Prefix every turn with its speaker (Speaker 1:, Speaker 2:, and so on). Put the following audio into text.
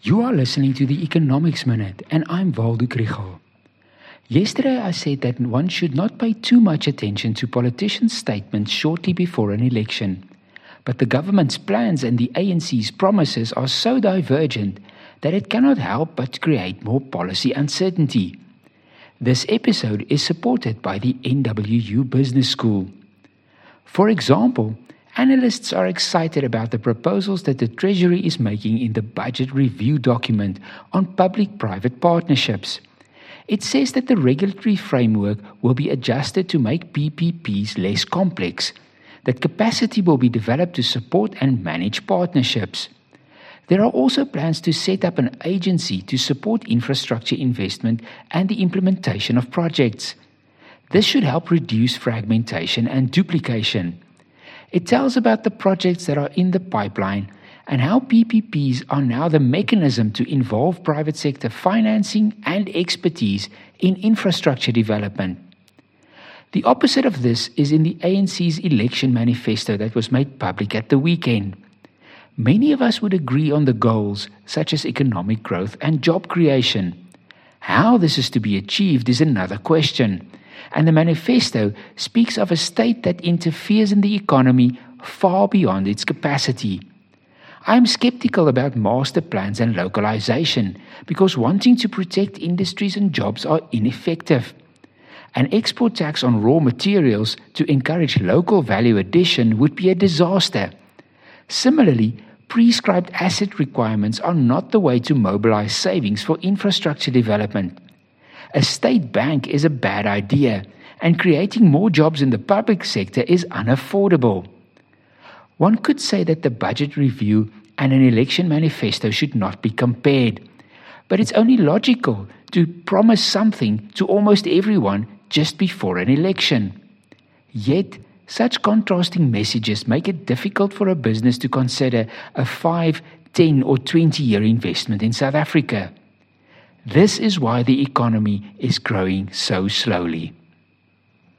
Speaker 1: You are listening to the Economics Minute, and I'm Waldo Krugell. Yesterday, I said that one should not pay too much attention to politicians' statements shortly before an election. But the government's plans and the ANC's promises are so divergent that it cannot help but create more policy uncertainty. This episode is supported by the NWU Business School. For example, Analysts are excited about the proposals that the Treasury is making in the budget review document on public private partnerships. It says that the regulatory framework will be adjusted to make PPPs less complex, that capacity will be developed to support and manage partnerships. There are also plans to set up an agency to support infrastructure investment and the implementation of projects. This should help reduce fragmentation and duplication. It tells about the projects that are in the pipeline and how PPPs are now the mechanism to involve private sector financing and expertise in infrastructure development. The opposite of this is in the ANC's election manifesto that was made public at the weekend. Many of us would agree on the goals, such as economic growth and job creation. How this is to be achieved is another question and the manifesto speaks of a state that interferes in the economy far beyond its capacity. I am skeptical about master plans and localization because wanting to protect industries and jobs are ineffective. An export tax on raw materials to encourage local value addition would be a disaster. Similarly, prescribed asset requirements are not the way to mobilize savings for infrastructure development. A state bank is a bad idea, and creating more jobs in the public sector is unaffordable. One could say that the budget review and an election manifesto should not be compared, but it's only logical to promise something to almost everyone just before an election. Yet, such contrasting messages make it difficult for a business to consider a 5, 10, or 20 year investment in South Africa. This is why the economy is growing so slowly.